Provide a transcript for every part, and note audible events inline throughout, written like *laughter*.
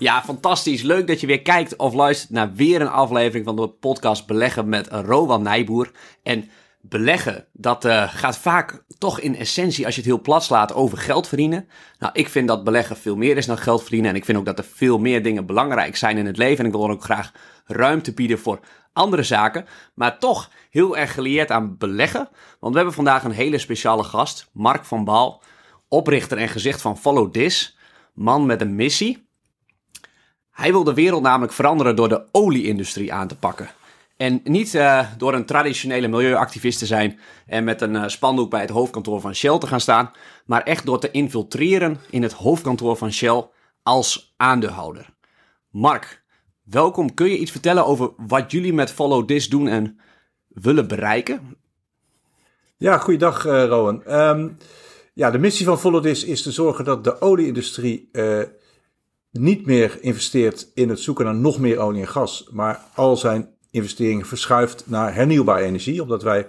Ja, fantastisch. Leuk dat je weer kijkt of luistert naar weer een aflevering van de podcast Beleggen met Rowan Nijboer. En beleggen, dat uh, gaat vaak toch in essentie, als je het heel plat slaat, over geld verdienen. Nou, ik vind dat beleggen veel meer is dan geld verdienen. En ik vind ook dat er veel meer dingen belangrijk zijn in het leven. En ik wil ook graag ruimte bieden voor andere zaken. Maar toch heel erg gelieerd aan beleggen. Want we hebben vandaag een hele speciale gast, Mark van Baal, oprichter en gezicht van Follow This. Man met een missie. Hij wil de wereld namelijk veranderen door de olieindustrie aan te pakken. En niet uh, door een traditionele milieuactivist te zijn en met een uh, spandoek bij het hoofdkantoor van Shell te gaan staan, maar echt door te infiltreren in het hoofdkantoor van Shell als aandeelhouder. Mark, welkom. Kun je iets vertellen over wat jullie met Follow This doen en willen bereiken? Ja, goeiedag uh, Rowan. Um, ja, de missie van Follow This is te zorgen dat de olieindustrie niet meer investeert in het zoeken naar nog meer olie en gas, maar al zijn investeringen verschuift naar hernieuwbare energie, omdat wij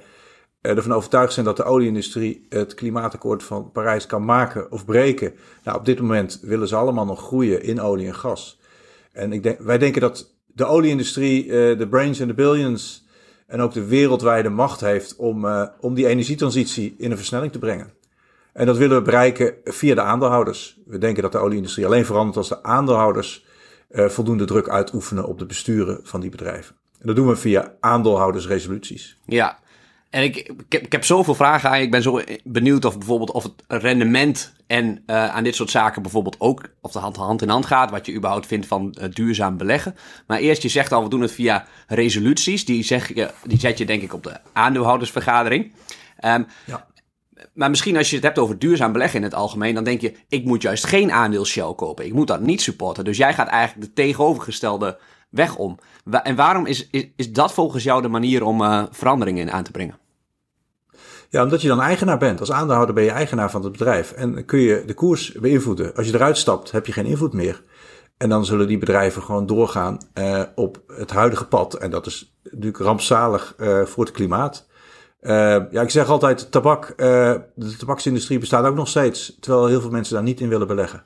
ervan overtuigd zijn dat de olieindustrie het klimaatakkoord van Parijs kan maken of breken. Nou, op dit moment willen ze allemaal nog groeien in olie en gas. En ik denk, wij denken dat de olieindustrie uh, de brains en de billions en ook de wereldwijde macht heeft om, uh, om die energietransitie in een versnelling te brengen. En dat willen we bereiken via de aandeelhouders. We denken dat de olieindustrie alleen verandert als de aandeelhouders uh, voldoende druk uitoefenen op de besturen van die bedrijven. En dat doen we via aandeelhoudersresoluties. Ja, en ik, ik, heb, zoveel vragen aan je. Ik ben zo benieuwd of bijvoorbeeld of het rendement en uh, aan dit soort zaken bijvoorbeeld ook of de hand, hand in hand gaat. Wat je überhaupt vindt van uh, duurzaam beleggen. Maar eerst, je zegt al, we doen het via resoluties. Die, zeg je, die zet je denk ik op de aandeelhoudersvergadering. Um, ja. Maar misschien als je het hebt over duurzaam beleggen in het algemeen, dan denk je, ik moet juist geen aandeel Shell kopen. Ik moet dat niet supporten. Dus jij gaat eigenlijk de tegenovergestelde weg om. En waarom is, is, is dat volgens jou de manier om uh, veranderingen aan te brengen? Ja, omdat je dan eigenaar bent. Als aandeelhouder ben je eigenaar van het bedrijf. En kun je de koers beïnvloeden. Als je eruit stapt, heb je geen invloed meer. En dan zullen die bedrijven gewoon doorgaan uh, op het huidige pad. En dat is natuurlijk rampzalig uh, voor het klimaat. Ja, ik zeg altijd, tabak, de tabaksindustrie bestaat ook nog steeds. Terwijl heel veel mensen daar niet in willen beleggen.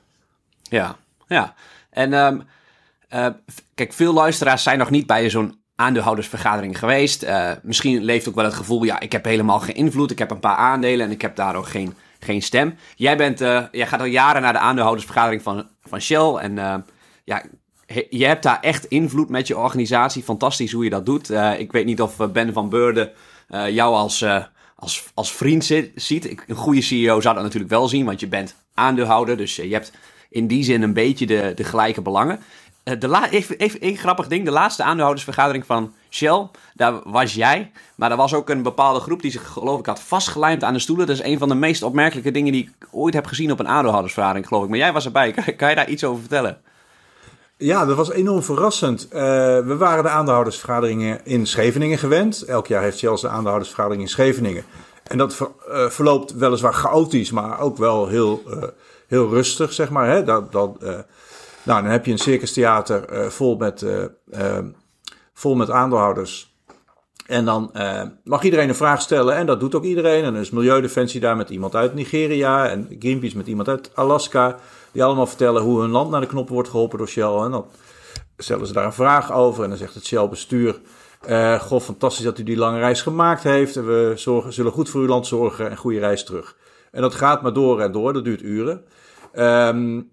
Ja, ja. En um, kijk, veel luisteraars zijn nog niet bij zo'n aandeelhoudersvergadering geweest. Misschien leeft ook wel het gevoel, ja, ik heb helemaal geen invloed. Ik heb een paar aandelen en ik heb daar ook geen, geen stem. Jij, bent, jij gaat al jaren naar de aandeelhoudersvergadering van, van Shell. En ja, je hebt daar echt invloed met je organisatie. Fantastisch hoe je dat doet. ik weet niet of Ben van Beurden jou als, als, als vriend ziet. Een goede CEO zou dat natuurlijk wel zien, want je bent aandeelhouder. Dus je hebt in die zin een beetje de, de gelijke belangen. Eh, de la even, even een grappig ding. De laatste aandeelhoudersvergadering van Shell, daar was jij. Maar er was ook een bepaalde groep die zich, geloof ik, had vastgelijmd aan de stoelen. Dat is een van de meest opmerkelijke dingen die ik ooit heb gezien op een aandeelhoudersvergadering, geloof ik. Maar jij was erbij. *laughs* Kan, je daar iets over vertellen? Ja, dat was enorm verrassend. Uh, we waren de aandeelhoudersvergaderingen in Scheveningen gewend. Elk jaar heeft Shell de aandeelhoudersvergadering in Scheveningen. En dat ver, uh, verloopt weliswaar chaotisch, maar ook wel heel, uh, heel rustig, zeg maar. Hè? Dat, dat, nou, dan heb je een circus theater uh, vol, met, vol met aandeelhouders. En dan mag iedereen een vraag stellen en dat doet ook iedereen. En dan is Milieudefensie daar met iemand uit Nigeria en Greenpeace met iemand uit Alaska. Die allemaal vertellen hoe hun land naar de knoppen wordt geholpen door Shell. En dan stellen ze daar een vraag over en dan zegt het Shell-bestuur... Uh, goh, fantastisch dat u die lange reis gemaakt heeft. We zorgen, zullen goed voor uw land zorgen en goede reis terug. En dat gaat maar door en door, dat duurt uren. Um,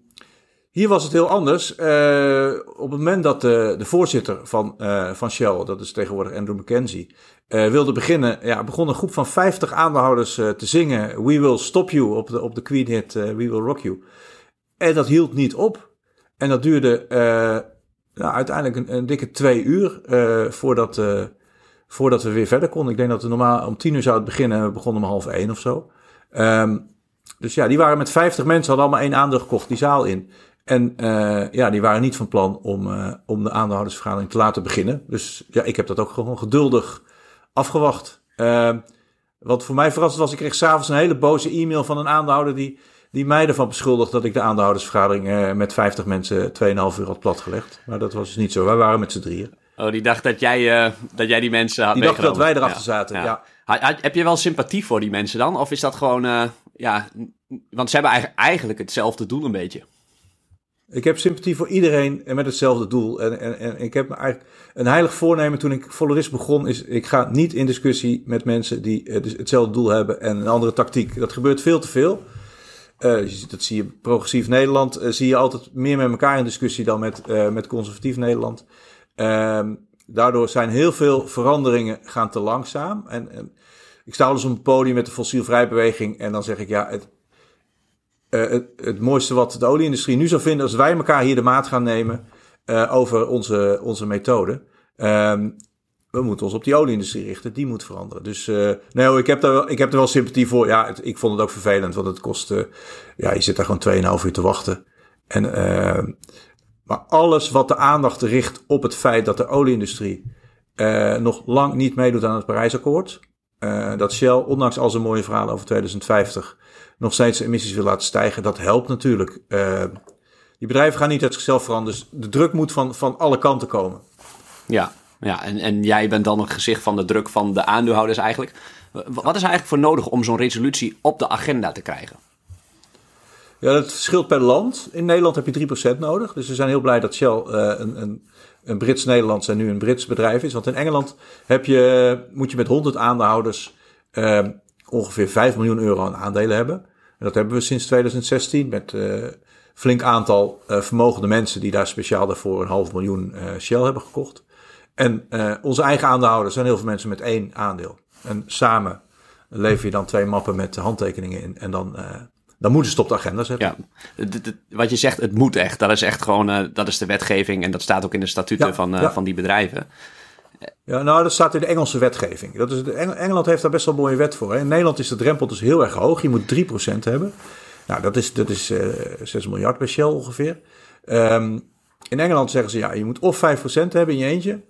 hier was het heel anders. Uh, op het moment dat de, de voorzitter van, uh, van Shell, dat is tegenwoordig Andrew McKenzie, wilde beginnen, ja, begon een groep van 50 aandeelhouders te zingen We Will Stop You op de, op de Queen hit We Will Rock You. En dat hield niet op. En dat duurde nou, uiteindelijk een, dikke twee uur voordat, voordat we weer verder konden. Ik denk dat we normaal om tien uur zouden beginnen en we begonnen om half één of zo. Um, dus ja, die waren met 50 mensen, hadden allemaal één aandeel gekocht, die zaal in. En ja, die waren niet van plan om, om de aandeelhoudersvergadering te laten beginnen. Dus ja, ik heb dat ook gewoon geduldig afgewacht. Uh, wat voor mij verrassend was, ik kreeg s'avonds een hele boze e-mail van een aandeelhouder die, die mij ervan beschuldigd dat ik de aandeelhoudersvergadering met 50 mensen 2,5 uur had platgelegd. Maar dat was dus niet zo. Wij waren met z'n drieën. Oh, die dacht dat jij, dat jij die mensen had Die dacht dat wij erachter zaten, ja. ja. Heb je wel sympathie voor die mensen dan? Of is dat gewoon, ja, want ze hebben eigenlijk hetzelfde doel een beetje. Ik heb sympathie voor iedereen met hetzelfde doel. En, en, en ik heb eigenlijk een heilig voornemen toen ik Volorist begon, is ik ga niet in discussie met mensen die uh, hetzelfde doel hebben en een andere tactiek. Dat gebeurt veel te veel. Uh, dat zie je progressief Nederland, uh, zie je altijd meer met elkaar in discussie dan met, met conservatief Nederland. Ehm, daardoor zijn heel veel veranderingen gaan te langzaam. En, ik sta al eens op een podium met de fossielvrijbeweging en dan zeg ik ja, het, het, het, mooiste wat de olieindustrie nu zou vinden als wij elkaar hier de maat gaan nemen over onze, onze methode. Um, we moeten ons op die olieindustrie richten, die moet veranderen. Dus uh, nee, ik heb, daar, ik heb er wel sympathie voor. Ja, ik vond het ook vervelend, want het kost, ja, je zit daar gewoon 2,5 uur te wachten. En, maar alles wat de aandacht richt op het feit dat de olieindustrie nog lang niet meedoet aan het Parijsakkoord. dat Shell, ondanks al zijn mooie verhalen over 2050, nog steeds de emissies wil laten stijgen. Dat helpt natuurlijk. Die bedrijven gaan niet uit zichzelf veranderen. Dus de druk moet van, van alle kanten komen. Ja, ja en, en jij bent dan het gezicht van de druk van de aandeelhouders eigenlijk. Wat is eigenlijk voor nodig om zo'n resolutie op de agenda te krijgen? Ja, dat verschilt per land. In Nederland heb je 3% nodig. Dus we zijn heel blij dat Shell uh, een, een, een Brits-Nederlands en nu een Brits bedrijf is. Want in Engeland heb je, moet je met 100 aandeelhouders uh, ongeveer 5 miljoen euro aan aandelen hebben. En dat hebben we sinds 2016 met uh, flink aantal vermogende mensen die daar speciaal daarvoor een half miljoen Shell hebben gekocht. En onze eigen aandeelhouders zijn heel veel mensen met één aandeel. En samen lever je dan twee mappen met handtekeningen in. En dan, dan moeten ze het op de agenda zetten. Ja, wat je zegt, het moet echt. Dat is echt gewoon, dat is de wetgeving. En dat staat ook in de statuten ja, van, ja. van die bedrijven. Ja, nou, dat staat in de Engelse wetgeving. Dat is, Engeland heeft daar best wel een mooie wet voor. Hè. In Nederland is de drempel dus heel erg hoog. Je moet 3% hebben. Nou, dat is, dat is uh, eh, 6 miljard per Shell ongeveer. Um, in Engeland zeggen ze, ja, je moet of 5% hebben in je eentje...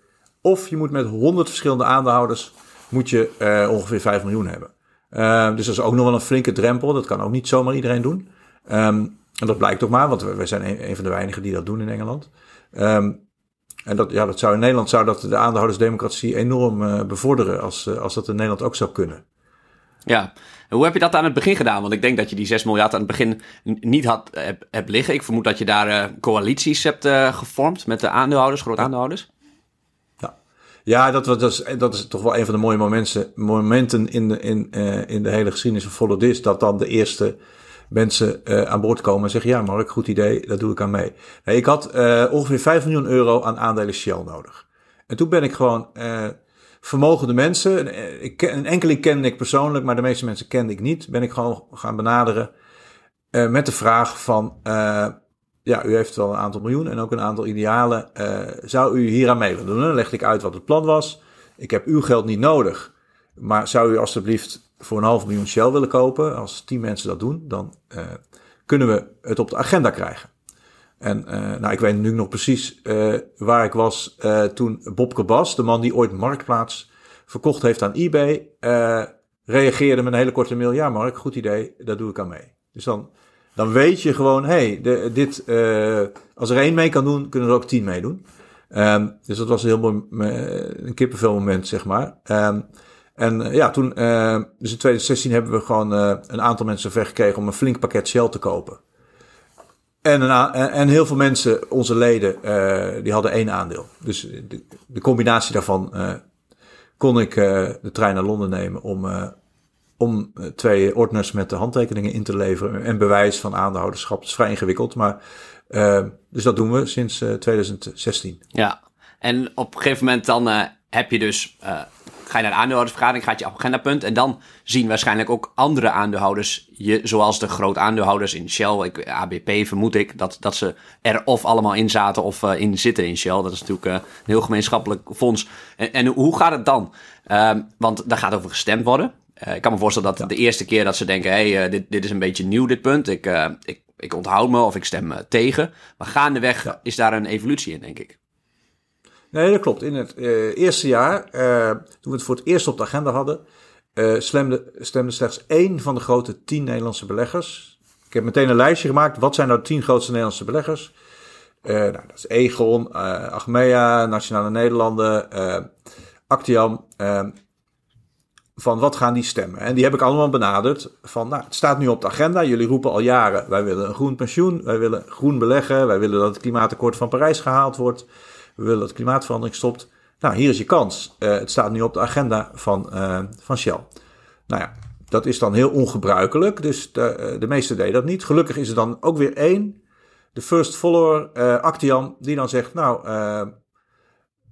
of je moet met 100 verschillende aandeelhouders moet je, uh, ongeveer 5 miljoen hebben. Uh, dus dat is ook nog wel een flinke drempel. Dat kan ook niet zomaar iedereen doen. Um, en dat blijkt ook maar, want wij zijn een, een, van de weinigen die dat doen in Engeland. Um, en dat, ja, dat zou in Nederland zou dat de aandeelhoudersdemocratie enorm uh, bevorderen als, uh, als dat in Nederland ook zou kunnen. Ja, hoe heb je dat aan het begin gedaan? Want ik denk dat je die 6 miljard aan het begin niet had hebt, hebt liggen. Ik vermoed dat je daar coalities hebt gevormd met de aandeelhouders, groot aandeelhouders. Ja, dat, dat, is, dat is toch wel een van de mooie momenten, momenten in, de, in, in de hele geschiedenis van Follow This. Dat dan de eerste mensen uh, aan boord komen en zeggen: Ja, Mark, goed idee, daar doe ik aan mee. Nee, ik had uh, ongeveer 5 miljoen euro aan aandelen Shell nodig. En toen ben ik gewoon vermogende mensen, ik, een enkeling kende ik persoonlijk, maar de meeste mensen kende ik niet, ben ik gewoon gaan benaderen met de vraag van. Ja, u heeft wel een aantal miljoen en ook een aantal idealen. zou u hier aan mee willen doen? Dan legde ik uit wat het plan was. Ik heb uw geld niet nodig. Maar zou u alstublieft voor een half miljoen Shell willen kopen, als tien mensen dat doen, dan uh, kunnen we het op de agenda krijgen. En uh, nou, ik weet nu nog precies waar ik was toen Bob Bas, de man die ooit Marktplaats verkocht heeft aan eBay, reageerde met een hele korte mail. Ja, Mark, goed idee, daar doe ik aan mee. Dus dan, dan weet je gewoon, hé, hey, dit, als er één mee kan doen, kunnen er ook tien meedoen. Um, dus dat was een heel mooi, een kippenvel moment, zeg maar. Um, en uh, ja, toen, uh, dus in 2016 hebben we gewoon uh, een aantal mensen ver gekregen om een flink pakket Shell te kopen. En, en heel veel mensen, onze leden, die hadden één aandeel. Dus de, de combinatie daarvan kon ik de trein naar Londen nemen om, om twee ordners met de handtekeningen in te leveren. En bewijs van aandeelhouderschap. Dat is vrij ingewikkeld, maar dus dat doen we sinds 2016. Ja, en op een gegeven moment dan heb je dus ga je naar de aandeelhoudersvergadering, gaat je agendapunt. En dan zien waarschijnlijk ook andere aandeelhouders, je, zoals de groot aandeelhouders in Shell, ik, ABP vermoed ik, dat, dat ze er of allemaal in zaten of in zitten in Shell. Dat is natuurlijk een heel gemeenschappelijk fonds. En, en hoe gaat het dan? Uh, want daar gaat over gestemd worden. Uh, ik kan me voorstellen dat de eerste keer dat ze denken, hey, dit, dit is een beetje nieuw dit punt. Ik, ik, ik onthoud me of ik stem tegen. Maar gaandeweg is daar een evolutie in, denk ik. Nee, dat klopt. In het uh, eerste jaar, uh, toen we het voor het eerst op de agenda hadden, uh, stemde, stemde slechts één van de grote tien Nederlandse beleggers. Ik heb meteen een lijstje gemaakt. Wat zijn nou de tien grootste Nederlandse beleggers? nou, dat is Egon, Achmea, Nationale Nederlanden, Actiam van wat gaan die stemmen. En die heb ik allemaal benaderd van, nou, het staat nu op de agenda. Jullie roepen al jaren, wij willen een groen pensioen, wij willen groen beleggen, wij willen dat het klimaatakkoord van Parijs gehaald wordt, we willen dat klimaatverandering stopt. Nou, hier is je kans. Uh, het staat nu op de agenda van, uh, van Shell. Nou ja, dat is dan heel ongebruikelijk, dus de, eh, de meesten deden dat niet. Gelukkig is er dan ook weer één, de first follower, uh, Actian, die dan zegt, nou,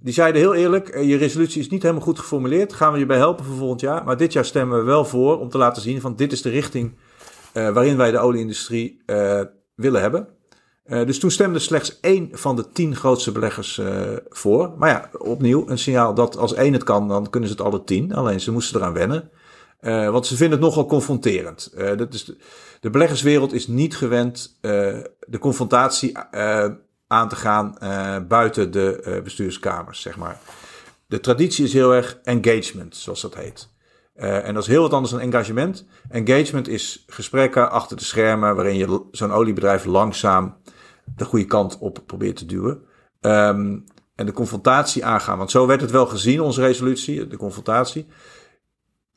die zeiden heel eerlijk, eh, je resolutie is niet helemaal goed geformuleerd. Gaan we je bij helpen voor volgend jaar. Maar dit jaar stemmen we wel voor om te laten zien van dit is de richting uh, waarin wij de olieindustrie uh, willen hebben. Dus toen stemde slechts één van de tien grootste beleggers voor. Maar ja, opnieuw een signaal dat als één het kan, dan kunnen ze het alle tien. Alleen ze moesten eraan wennen. want ze vinden het nogal confronterend. dat is de, de, beleggerswereld is niet gewend de confrontatie aan te gaan uh, buiten de uh, bestuurskamers, zeg maar. De traditie is heel erg engagement, zoals dat heet. Uh, en dat is heel wat anders dan engagement. Engagement is gesprekken achter de schermen waarin je zo'n oliebedrijf langzaam de goede kant op probeert te duwen. Um, en de confrontatie aangaan, want zo werd het wel gezien, onze resolutie, de confrontatie.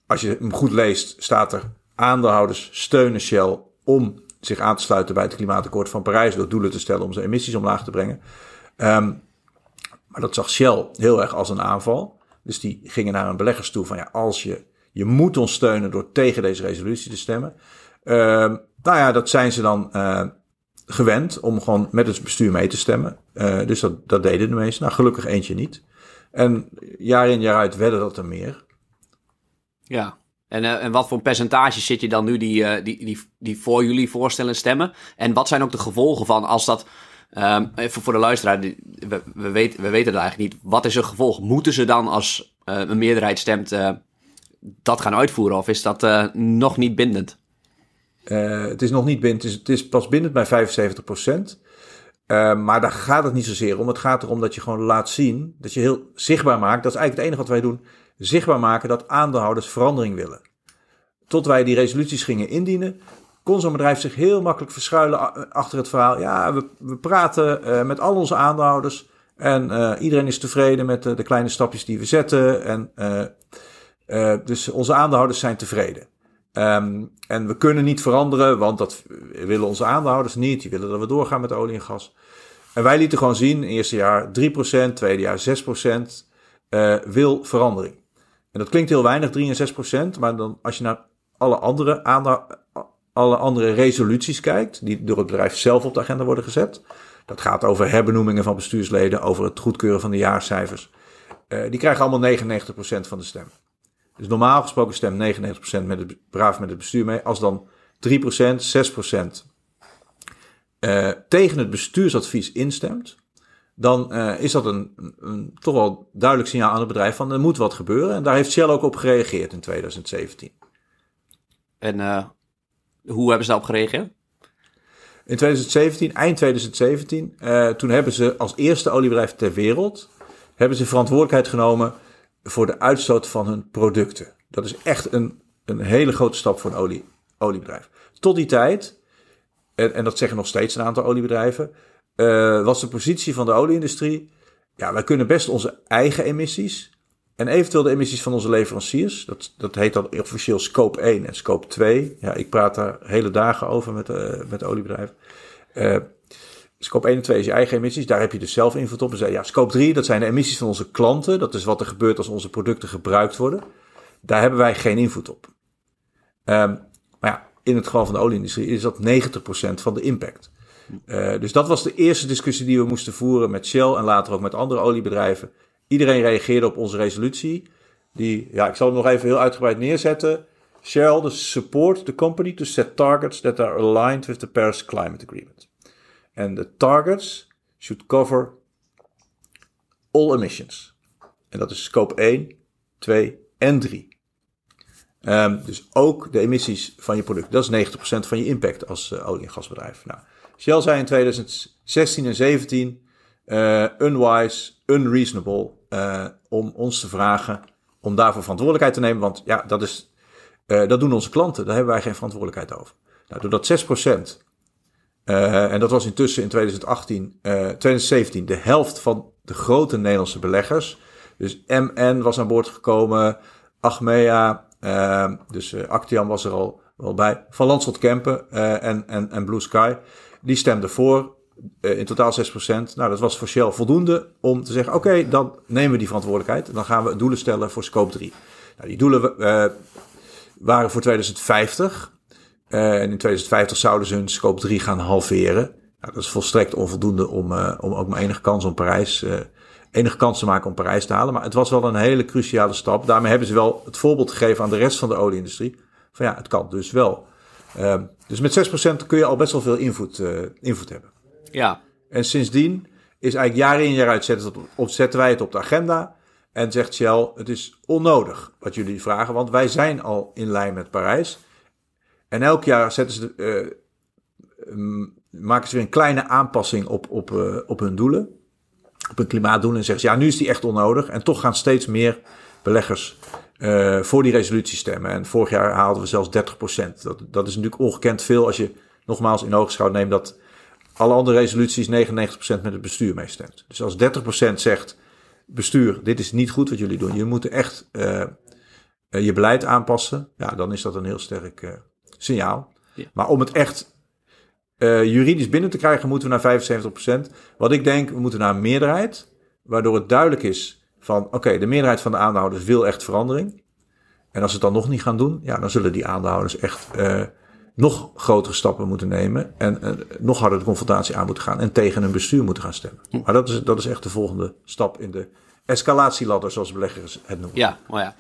Als je hem goed leest, staat er aandeelhouders steunen Shell om zich aan te sluiten bij het klimaatakkoord van Parijs door doelen te stellen om zijn emissies omlaag te brengen. Um, maar dat zag Shell heel erg als een aanval. Dus die gingen naar een beleggers toe van ja, als je, je moet ons steunen door tegen deze resolutie te stemmen. Um, nou ja, dat zijn ze dan uh, gewend om gewoon met het bestuur mee te stemmen. Uh, dus dat, dat deden de meesten. Nou, gelukkig eentje niet. En jaar in jaar uit werden dat er meer. Ja, en, uh, en wat voor percentage zit je dan nu die, uh, die, die, die voor jullie voorstellen stemmen? En wat zijn ook de gevolgen van als dat. Um, even voor de luisteraar, we, we, weten, we weten eigenlijk niet. Wat is het gevolg? Moeten ze dan als uh, een meerderheid stemt dat gaan uitvoeren? Of is dat nog niet bindend? het is nog niet bindend. Het is, het is pas bindend bij 75 procent. maar daar gaat het niet zozeer om. Het gaat erom dat je gewoon laat zien, dat je heel zichtbaar maakt. Dat is eigenlijk het enige wat wij doen zichtbaar maken dat aandeelhouders verandering willen. Tot wij die resoluties gingen indienen, kon zo'n bedrijf zich heel makkelijk verschuilen achter het verhaal. Ja, we, we praten uh, met al onze aandeelhouders en uh, iedereen is tevreden met de, de, kleine stapjes die we zetten. En, dus onze aandeelhouders zijn tevreden. Um, en we kunnen niet veranderen, want dat willen onze aandeelhouders niet. Die willen dat we doorgaan met olie en gas. En wij lieten gewoon zien, eerste jaar 3%, tweede jaar 6% wil verandering. En dat klinkt heel weinig, 3 en 6 procent. Maar dan, als je naar alle andere, alle andere resoluties kijkt, die door het bedrijf zelf op de agenda worden gezet. Dat gaat over herbenoemingen van bestuursleden, over het goedkeuren van de jaarcijfers. Uh, die krijgen allemaal 99% van de stem. Dus normaal gesproken stemt 99% met het, braaf met het bestuur mee. Als dan 3%, 6% uh, tegen het bestuursadvies instemt, dan uh, is dat een, een, toch wel duidelijk signaal aan het bedrijf van er moet wat gebeuren. En daar heeft Shell ook op gereageerd in 2017. En uh, hoe hebben ze daarop gereageerd? In 2017, eind 2017, uh, toen hebben ze als eerste oliebedrijf ter wereld, hebben ze verantwoordelijkheid genomen voor de uitstoot van hun producten. Dat is echt een, een hele grote stap voor een olie, oliebedrijf. Tot die tijd, en, en dat zeggen nog steeds een aantal oliebedrijven, uh, was de positie van de olieindustrie. Ja, wij kunnen best onze eigen emissies en eventueel de emissies van onze leveranciers. Dat, dat heet dan officieel scope 1 en scope 2. Ja, ik praat daar hele dagen over met, uh, met oliebedrijven. Uh, scope 1 en 2 is je eigen emissies. Daar heb je dus zelf invloed op. En ja, scope 3, dat zijn de emissies van onze klanten. Dat is wat er gebeurt als onze producten gebruikt worden. Daar hebben wij geen invloed op. Um, maar ja, in het geval van de olieindustrie is dat 90% van de impact. Uh, dus dat was de eerste discussie die we moesten voeren met Shell en later ook met andere oliebedrijven. Iedereen reageerde op onze resolutie. Die, ja, ik zal hem nog even heel uitgebreid neerzetten. Shell dus support the company to set targets that are aligned with the Paris Climate Agreement. And the targets should cover all emissions. En dat is scope 1, 2 en 3. Um, ehm, dus ook de emissies van je product. Dat is 90% van je impact als uh, olie- en gasbedrijf. Nou, Shell zei in 2016 en 17 uh, eh, unwise, unreasonable uh, om ons te vragen om daarvoor verantwoordelijkheid te nemen. Want ja, dat, is, uh, dat doen onze klanten. Daar hebben wij geen verantwoordelijkheid over. Nou, doordat 6%, en dat was intussen in 2018, 2017 de helft van de grote Nederlandse beleggers. Dus MN was aan boord gekomen, Achmea, dus Actian was er al wel bij. Van Landschot Kempen en, en, en Blue Sky. Die stemden voor. in totaal 6%. Nou, dat was voor Shell voldoende om te zeggen: oké, dan nemen we die verantwoordelijkheid. Dan gaan we doelen stellen voor scope 3. Nou, die doelen waren voor 2050. en in 2050 zouden ze hun scope 3 gaan halveren. Nou, dat is volstrekt onvoldoende om, om ook maar enige kans om Parijs enige kans te maken om Parijs te halen. Maar het was wel een hele cruciale stap. Daarmee hebben ze wel het voorbeeld gegeven aan de rest van de olieindustrie. Van ja, het kan dus wel. Uh, dus met 6% kun je al best wel veel invloed, uh, invloed hebben. Ja. En sindsdien is eigenlijk jaar in jaar uit zetten, op, zetten wij het op de agenda. En zegt Shell, het is onnodig wat jullie vragen, want wij zijn al in lijn met Parijs. En elk jaar zetten ze, uh, maken ze weer een kleine aanpassing op, op, uh, op hun doelen op een klimaatdoel en zeggen ja, nu is die echt onnodig. En toch gaan steeds meer beleggers uh, voor die resolutie stemmen. En vorig jaar haalden we zelfs 30%. Dat, dat is natuurlijk ongekend veel als je nogmaals in oogschouw neemt dat alle andere resoluties 99% met het bestuur meestemt. Dus als 30% zegt, bestuur, dit is niet goed wat jullie doen. Je moet echt uh, je beleid aanpassen. Ja, dan is dat een heel sterk uh, signaal. Ja. Maar om het echt juridisch binnen te krijgen, moeten we naar 75%. Wat ik denk, we moeten naar een meerderheid. Waardoor het duidelijk is van, oké, de meerderheid van de aandeelhouders wil echt verandering. En als ze het dan nog niet gaan doen, ja, dan zullen die aandeelhouders echt uh, nog grotere stappen moeten nemen. En uh, nog harder de confrontatie aan moeten gaan. En tegen een bestuur moeten gaan stemmen. Maar dat is, dat is echt de volgende stap in de escalatieladder, zoals beleggers het noemen. Ja, oh ja.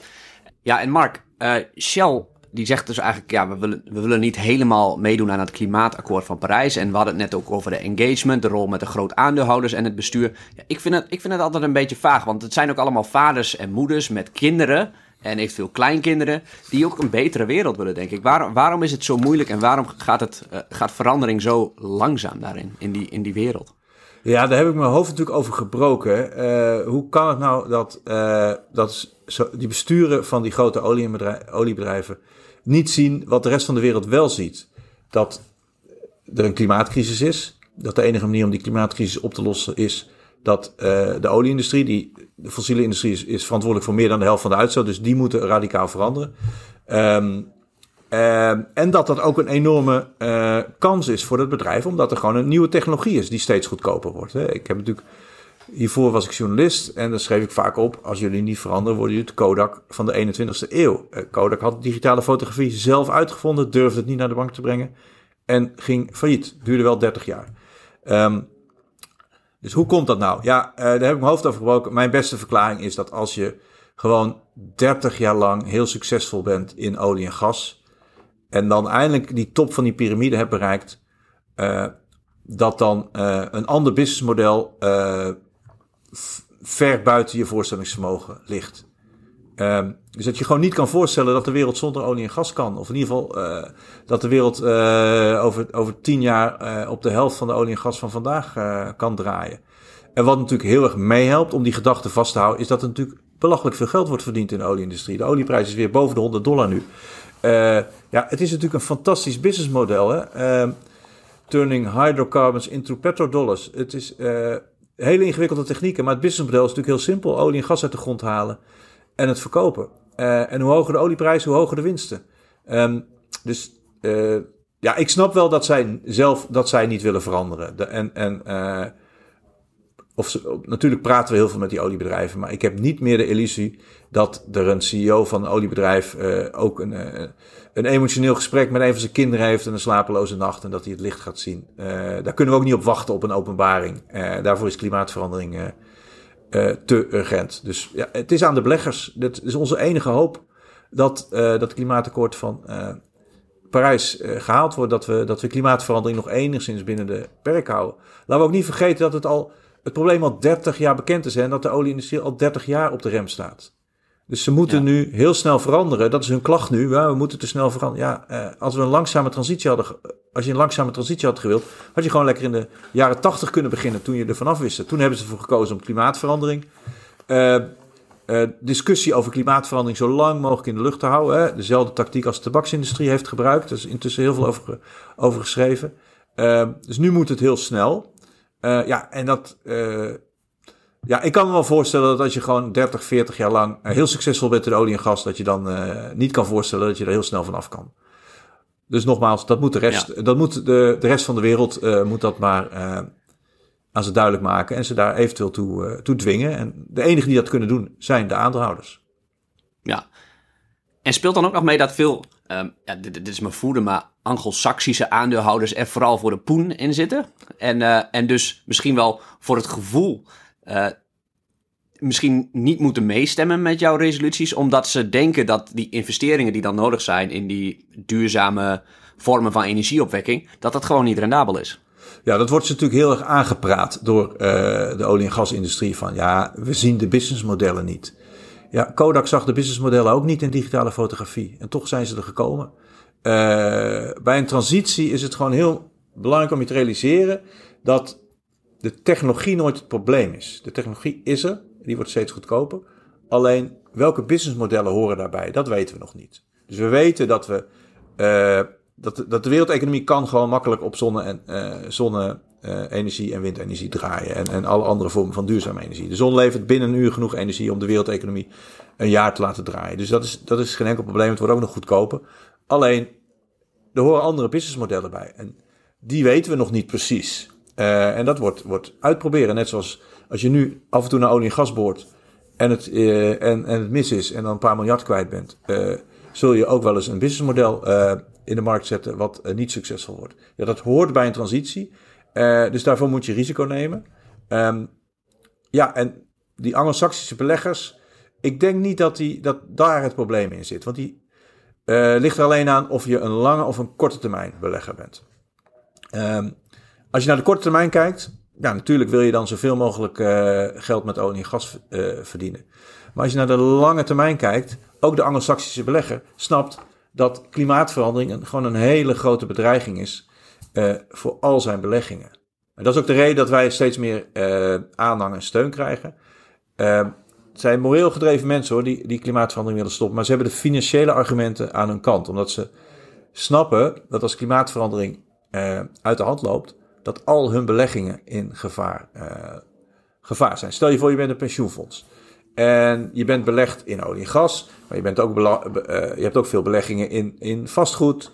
Ja, en Mark, Shell die zegt dus eigenlijk, ja, we willen, we willen niet helemaal meedoen aan het klimaatakkoord van Parijs. En we hadden het net ook over de engagement, de rol met de groot aandeelhouders en het bestuur. Ja, ik, vind het, ik vind het altijd een beetje vaag, want het zijn ook allemaal vaders en moeders met kinderen en eventueel kleinkinderen die ook een betere wereld willen, denk ik. Waar, waarom is het zo moeilijk en waarom gaat, het, uh, gaat verandering zo langzaam daarin, in die, in die wereld? Ja, daar heb ik mijn hoofd natuurlijk over gebroken. Uh, hoe kan het nou dat, uh, dat die besturen van die grote oliebedrijven niet zien wat de rest van de wereld wel ziet. Dat er een klimaatcrisis is. Dat de enige manier om die klimaatcrisis op te lossen is dat uh, de olieindustrie, die, de fossiele industrie, is, is, verantwoordelijk voor meer dan de helft van de uitstoot. Dus die moeten radicaal veranderen. Um, uh, en dat dat ook een enorme uh, kans is voor het bedrijf, omdat er gewoon een nieuwe technologie is die steeds goedkoper wordt. Hè. Ik heb natuurlijk Hiervoor was ik journalist en dan schreef ik vaak op: als jullie niet veranderen, worden jullie het Kodak van de 21ste eeuw. Uh, Kodak had digitale fotografie zelf uitgevonden, durfde het niet naar de bank te brengen en ging failliet. Duurde wel 30 jaar. Um, dus hoe komt dat nou? Ja, uh, daar heb ik mijn hoofd over gebroken. Mijn beste verklaring is dat als je gewoon 30 jaar lang heel succesvol bent in olie en gas. En dan eindelijk die top van die piramide hebt bereikt. Uh, dat dan een ander businessmodel ver buiten je voorstellingsvermogen ligt. Um, dus dat je gewoon niet kan voorstellen dat de wereld zonder olie en gas kan. Of in ieder geval uh, dat de wereld uh, over, over tien jaar uh, op de helft van de olie en gas van vandaag kan draaien. En wat natuurlijk heel erg meehelpt om die gedachte vast te houden, is dat er natuurlijk belachelijk veel geld wordt verdiend in de olieindustrie. De olieprijs is weer boven de 100 dollar nu. ja, het is natuurlijk een fantastisch businessmodel. Hè? Ehm, turning hydrocarbons into petrodollars. Het is hele ingewikkelde technieken, maar het businessmodel is natuurlijk heel simpel. Olie en gas uit de grond halen en het verkopen. Uh, en hoe hoger de olieprijs, hoe hoger de winsten. Um, dus uh, ja, ik snap wel dat zij zelf dat zij niet willen veranderen. De, en en uh, of ze, natuurlijk praten we heel veel met die oliebedrijven, maar ik heb niet meer de illusie dat er een CEO van een oliebedrijf ook een een emotioneel gesprek met een van zijn kinderen heeft en een slapeloze nacht en dat hij het licht gaat zien. Uh, daar kunnen we ook niet op wachten op een openbaring. Uh, daarvoor is klimaatverandering uh, te urgent. Dus ja, het is aan de beleggers. Dat is onze enige hoop dat dat klimaatakkoord van Parijs gehaald wordt. Dat we, dat we klimaatverandering nog enigszins binnen de perk houden. Laten we ook niet vergeten dat het al het probleem al 30 jaar bekend is en dat de olieindustrie al 30 jaar op de rem staat. Dus ze moeten nu heel snel veranderen. Dat is hun klacht nu. Ja, we moeten te snel veranderen. Ja, eh, als we een langzame transitie hadden, als je een langzame transitie had gewild, had je gewoon lekker in de jaren tachtig kunnen beginnen toen je er vanaf wist. Toen hebben ze ervoor gekozen om klimaatverandering. Uh, uh, discussie over klimaatverandering zo lang mogelijk in de lucht te houden. Hè. Dezelfde tactiek als de tabaksindustrie heeft gebruikt. Er is intussen heel veel over, over geschreven. Uh, dus nu moet het heel snel. Ja, en dat Ja, ik kan me wel voorstellen dat als je gewoon 30, 40 jaar lang eh, heel succesvol bent in olie en gas, dat je dan uh, niet kan voorstellen dat je er heel snel van af kan. Dus nogmaals, dat moet de rest, dat moet de, de rest van de wereld uh, moet dat maar uh, aan ze duidelijk maken en ze daar eventueel toe, toe dwingen. En de enigen die dat kunnen doen zijn de aandeelhouders. Ja, en speelt dan ook nog mee dat veel, um, ja, dit, dit, is mijn voeden, maar Anglo-Saxische aandeelhouders er vooral voor de poen in zitten. En, en dus misschien wel voor het gevoel misschien niet moeten meestemmen met jouw resoluties, omdat ze denken dat die investeringen die dan nodig zijn in die duurzame vormen van energieopwekking, dat dat gewoon niet rendabel is. Ja, dat wordt ze natuurlijk heel erg aangepraat door uh, de olie- en gasindustrie van ja, we zien de businessmodellen niet. Ja, Kodak zag de businessmodellen ook niet in digitale fotografie en toch zijn ze er gekomen. Uh, bij een transitie is het gewoon heel belangrijk om je te realiseren dat de technologie nooit het probleem is. De technologie is er, die wordt steeds goedkoper. Alleen welke businessmodellen horen daarbij, dat weten we nog niet. Dus we weten dat we uh, dat, dat de wereldeconomie kan gewoon makkelijk op zonne- en uh, zonne-energie en windenergie draaien. En, en alle andere vormen van duurzame energie. De zon levert binnen een uur genoeg energie om de wereldeconomie een jaar te laten draaien. Dus dat is, dat is geen enkel probleem. Het wordt ook nog goedkoper. Alleen, er horen andere businessmodellen bij. En die weten we nog niet precies. Uh, en dat wordt, wordt uitproberen. Net zoals als je nu af en toe naar olie en gas boort en het, uh, en, en het mis is en dan een paar miljard kwijt bent, uh, zul je ook wel eens een businessmodel in de markt zetten wat niet succesvol wordt. Ja, dat hoort bij een transitie. dus daarvoor moet je risico nemen. Um, ja, en die Anglo-Saxische beleggers, ik denk niet dat, die, dat daar het probleem in zit. Want die ligt er alleen aan of je een lange of een korte termijn belegger bent. Um, als je naar de korte termijn kijkt, ja, natuurlijk wil je dan zoveel mogelijk uh, geld met olie en gas uh, verdienen. Maar als je naar de lange termijn kijkt, ook de Anglo-Saxische belegger snapt dat klimaatverandering gewoon een hele grote bedreiging is uh, voor al zijn beleggingen. En dat is ook de reden dat wij steeds meer aanhang en steun krijgen. het zijn moreel gedreven mensen hoor, die, die klimaatverandering willen stoppen. Maar ze hebben de financiële argumenten aan hun kant. Omdat ze snappen dat als klimaatverandering uit de hand loopt, dat al hun beleggingen in gevaar, uh, gevaar zijn. Stel je voor, je bent een pensioenfonds. En je bent belegd in olie en gas, maar je, bent ook uh, je hebt ook veel beleggingen in, in vastgoed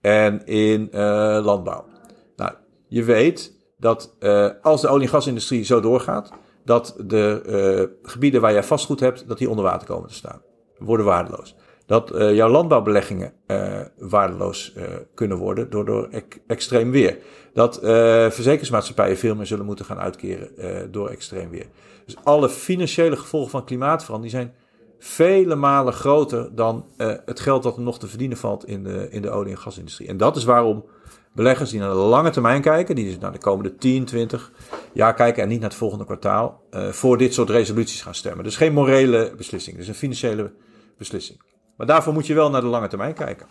en in uh, landbouw. Nou, je weet dat als de olie- en gasindustrie zo doorgaat, dat de gebieden waar je vastgoed hebt, dat die onder water komen te staan. Worden waardeloos dat uh, jouw landbouwbeleggingen uh, waardeloos uh, kunnen worden door, door ek, extreem weer. Dat verzekeringsmaatschappijen veel meer zullen moeten gaan uitkeren door extreem weer. Dus alle financiële gevolgen van klimaatverandering zijn vele malen groter dan het geld dat er nog te verdienen valt in de, in de olie- en gasindustrie. En dat is waarom beleggers die naar de lange termijn kijken, die dus naar de komende 10, 20 jaar kijken en niet naar het volgende kwartaal, voor dit soort resoluties gaan stemmen. Dus geen morele beslissing, dus een financiële beslissing. Maar daarvoor moet je wel naar de lange termijn kijken.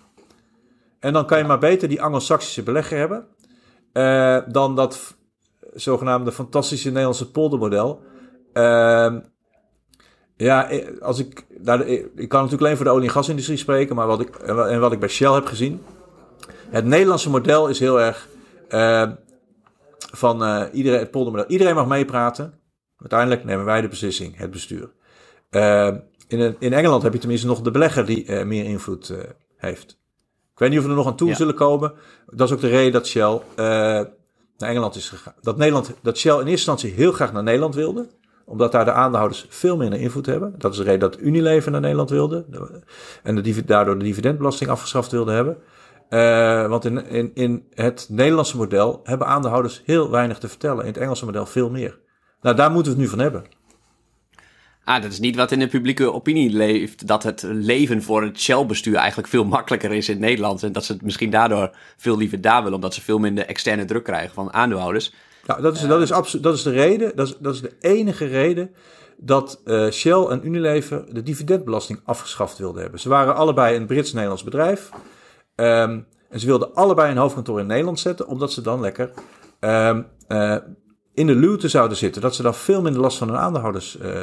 En dan kan je maar beter die Anglo-Saxische belegger hebben. Uh, dan dat zogenaamde fantastische Nederlandse poldermodel. Uh, ja, als ik, ik kan natuurlijk alleen voor de olie- en gasindustrie spreken, maar wat ik, en wat ik bij Shell heb gezien. Het Nederlandse model is heel erg uh, van uh, iedereen, het poldermodel. Iedereen mag meepraten. Uiteindelijk nemen wij de beslissing, het bestuur. In, in Engeland heb je tenminste nog de belegger die uh, meer invloed uh, heeft. Ik weet niet of we er nog aan toe ja. zullen komen. Dat is ook de reden dat Shell uh, naar Engeland is gegaan. Dat, Nederland, dat Shell in eerste instantie heel graag naar Nederland wilde. Omdat daar de aandeelhouders veel minder invloed hebben. Dat is de reden dat Unilever naar Nederland wilde. En de, daardoor de dividendbelasting afgeschaft wilde hebben. want in, in, in het Nederlandse model hebben aandeelhouders heel weinig te vertellen. In het Engelse model veel meer. Nou, daar moeten we het nu van hebben. Ah, dat is niet wat in de publieke opinie leeft. Dat het leven voor het Shell-bestuur eigenlijk veel makkelijker is in Nederland. En dat ze het misschien daardoor veel liever daar willen, omdat ze veel minder externe druk krijgen van aandeelhouders. Nou, dat is, dat is, absoluut, dat is de reden, dat is, dat is de enige reden dat uh, Shell en Unilever de dividendbelasting afgeschaft wilden hebben. Ze waren allebei een Brits-Nederlands bedrijf. Um, en ze wilden allebei een hoofdkantoor in Nederland zetten, omdat ze dan lekker um, uh, in de luwte zouden zitten. Dat ze dan veel minder last van hun aandeelhouders uh,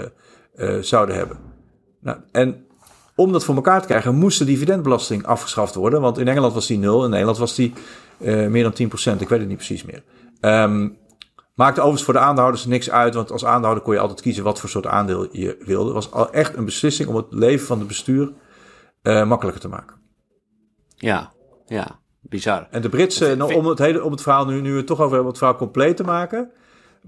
zouden hebben. Nou, en om dat voor elkaar te krijgen, moest de dividendbelasting afgeschaft worden. Want in Engeland was die nul, in Nederland was die uh, meer dan 10%. Ik weet het niet precies meer. Um, Maakte overigens voor de aandeelhouders niks uit, want als aandeelhouder kon je altijd kiezen wat voor soort aandeel je wilde. Het was al echt een beslissing om het leven van het bestuur uh, makkelijker te maken. Ja, ja, bizar. En de Britse, nou, om, het hele, om het verhaal nu, nu we het toch over hebben, het verhaal compleet te maken.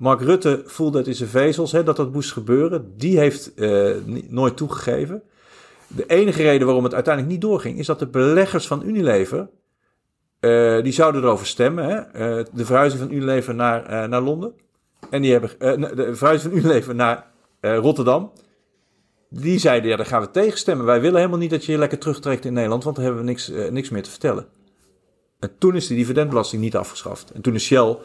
Mark Rutte voelde het in zijn vezels hè, dat dat moest gebeuren. Die heeft uh, nooit toegegeven. De enige reden waarom het uiteindelijk niet doorging, is dat de beleggers van Unilever, uh, die zouden erover stemmen. Hè? Uh, de verhuizing van Unilever naar, naar Londen. En die hebben, de verhuizing van Unilever naar Rotterdam. Die zeiden, ja, daar gaan we tegenstemmen. Wij willen helemaal niet dat je je lekker terugtrekt in Nederland, want dan hebben we niks, niks meer te vertellen. En toen is de dividendbelasting niet afgeschaft. En toen is Shell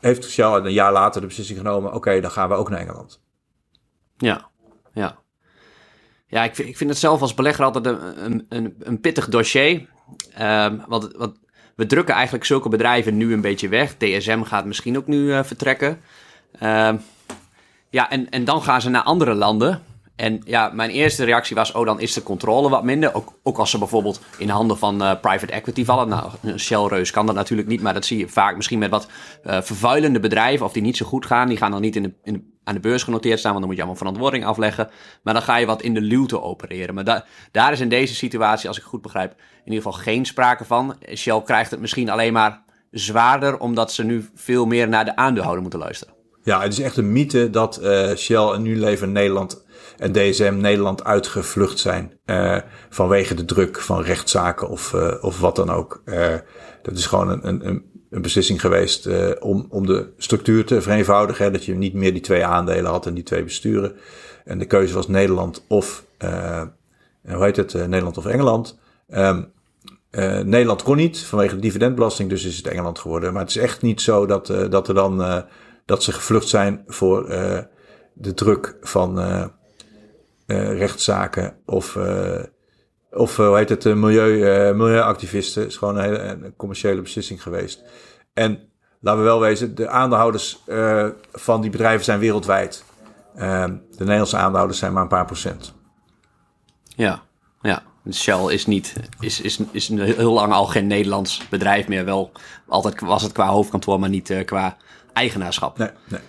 heeft Shell een jaar later de beslissing genomen: oké, dan gaan we ook naar Engeland. Ja, ja. Ja, ik vind, ik vind het zelf als belegger altijd een, een, een pittig dossier. Um, want, want we drukken eigenlijk zulke bedrijven nu een beetje weg. DSM gaat misschien ook nu uh, vertrekken. Um, ja, en, en dan gaan ze naar andere landen. En ja, mijn eerste reactie was, oh, dan is de controle wat minder. Ook, ook als ze bijvoorbeeld in handen van uh, private equity vallen. Nou, een Shell-reus kan dat natuurlijk niet, maar dat zie je vaak misschien met wat uh, vervuilende bedrijven, of die niet zo goed gaan. Die gaan dan niet in in aan de beurs genoteerd staan, want dan moet je allemaal verantwoording afleggen. Maar dan ga je wat in de luwte opereren. Maar da daar is in deze situatie, als ik goed begrijp, in ieder geval geen sprake van. Shell krijgt het misschien alleen maar zwaarder, omdat ze nu veel meer naar de aandeelhouder moeten luisteren. Ja, het is echt een mythe dat uh, Shell en Unilever Nederland en DSM Nederland uitgevlucht zijn. Uh, vanwege de druk van rechtszaken of, uh, of wat dan ook. Uh, dat is gewoon een, een, een beslissing geweest om, om de structuur te vereenvoudigen. Dat je niet meer die twee aandelen had en die twee besturen. En de keuze was Nederland of, hoe heet het, Nederland of Engeland. Um, Nederland kon niet vanwege de dividendbelasting, dus is het Engeland geworden. Maar het is echt niet zo dat, dat er dan dat ze gevlucht zijn voor de druk van rechtszaken of, uh, of hoe heet het, milieu, milieuactivisten. Het is gewoon een hele een commerciële beslissing geweest. En laten we wel wezen, de aandeelhouders van die bedrijven zijn wereldwijd. Ehm, de Nederlandse aandeelhouders zijn maar een paar procent. Ja, ja. Shell is niet, is, is, is heel lang al geen Nederlands bedrijf meer. Wel, altijd was het qua hoofdkantoor, maar niet qua eigenaarschap. Nee, nee.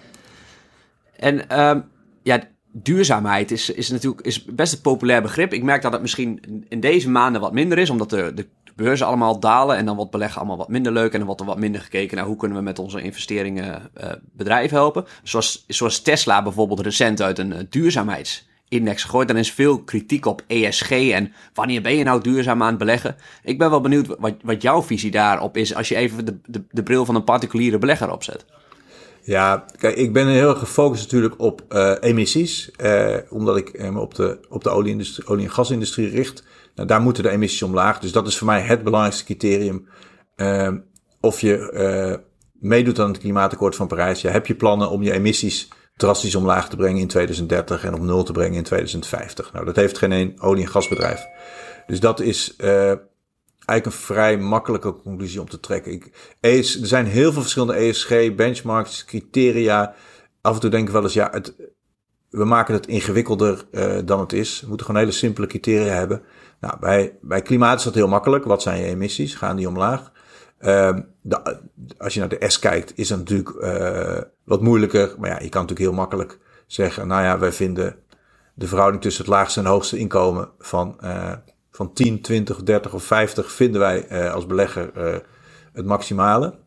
En um, ja, duurzaamheid is, is natuurlijk is best een populair begrip. Ik merk dat het misschien in deze maanden wat minder is, omdat de, de, beurzen allemaal dalen en dan wordt beleggen allemaal wat minder leuk en dan wordt er wat minder gekeken naar hoe kunnen we met onze investeringen uh, bedrijven helpen. Zoals, zoals Tesla bijvoorbeeld recent uit een uh, duurzaamheidsindex gegooid. Dan is veel kritiek op ESG en wanneer ben je nou duurzaam aan het beleggen. Ik ben wel benieuwd wat, wat jouw visie daarop is als je even de, de, de bril van een particuliere belegger opzet. Ja, kijk, ik ben heel gefocust natuurlijk op uh, emissies. Uh, omdat ik me op de, op de olie, olie- en gasindustrie richt. Nou, daar moeten de emissies omlaag. Dus dat is voor mij het belangrijkste criterium. Uh, of je meedoet aan het klimaatakkoord van Parijs. Ja, heb je plannen om je emissies drastisch omlaag te brengen in 2030 en op nul te brengen in 2050? Nou, dat heeft geen één olie- en gasbedrijf. Dus dat is eigenlijk een vrij makkelijke conclusie om te trekken. Ik, ES, er zijn heel veel verschillende ESG, benchmarks, criteria. Af en toe denk ik wel eens, ja, het, we maken het ingewikkelder uh, dan het is. We moeten gewoon hele simpele criteria hebben. Nou, bij, bij klimaat is dat heel makkelijk. Wat zijn je emissies? Gaan die omlaag? Uh, de, als je naar de S kijkt, is dat natuurlijk uh, wat moeilijker. Maar ja, je kan natuurlijk heel makkelijk zeggen, nou ja, wij vinden de verhouding tussen het laagste en hoogste inkomen van uh, van 10, 20, 30 of 50 vinden wij uh, als belegger uh, het maximale.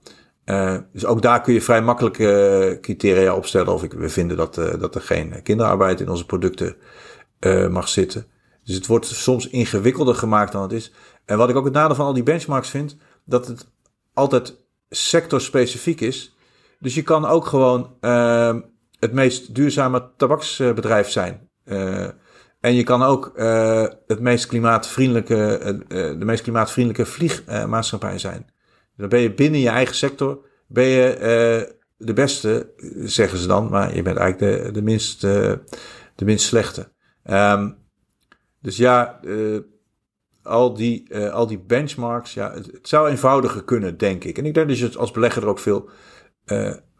Uh, dus ook daar kun je vrij makkelijke criteria opstellen. Of ik, we vinden dat, dat er geen kinderarbeid in onze producten mag zitten. Dus het wordt soms ingewikkelder gemaakt dan het is. En wat ik ook het nadeel van al die benchmarks vind, dat het altijd sectorspecifiek is. Dus je kan ook gewoon het meest duurzame tabaksbedrijf zijn. En je kan ook uh, het meest klimaatvriendelijke, uh, de meest klimaatvriendelijke vliegmaatschappij zijn. Dan ben je binnen je eigen sector ben je de beste, zeggen ze dan, maar je bent eigenlijk de, de, minst, de minst slechte. Um, dus ja, al, die, al die benchmarks, ja, het, het, zou eenvoudiger kunnen, denk ik. En ik denk dat je als belegger er ook veel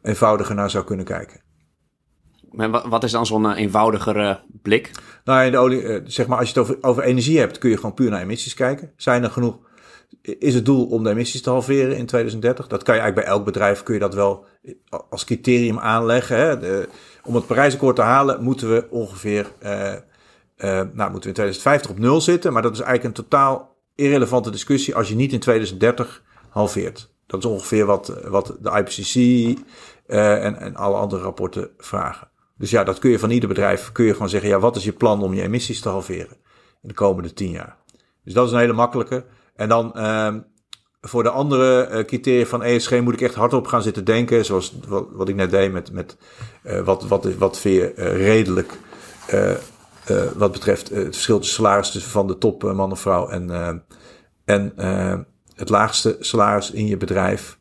eenvoudiger naar zou kunnen kijken. Wat is dan zo'n uh, eenvoudigere blik? Nou, in de olie, uh, zeg maar, als je het over, over energie hebt, kun je gewoon puur naar emissies kijken. Zijn er genoeg is het doel om de emissies te halveren in 2030. Dat kan je eigenlijk bij elk bedrijf kun je dat wel als criterium aanleggen. Hè. De, om het Parijsakkoord te halen moeten we ongeveer, nou moeten we in 2050 op nul zitten. Maar dat is eigenlijk een totaal irrelevante discussie als je niet in 2030 halveert. Dat is ongeveer wat, wat de IPCC en, en alle andere rapporten vragen. Dus ja, dat kun je van ieder bedrijf, kun je gewoon zeggen, ja, wat is je plan om je emissies te halveren in de komende tien jaar? Dus dat is een hele makkelijke. En dan uh, voor de andere uh, criteria van ESG moet ik echt hardop gaan zitten denken. Zoals wat, wat ik net deed met, met uh, wat, wat, wat vind je uh, redelijk wat betreft het verschil tussen salaris van de top man of vrouw en, en het laagste salaris in je bedrijf.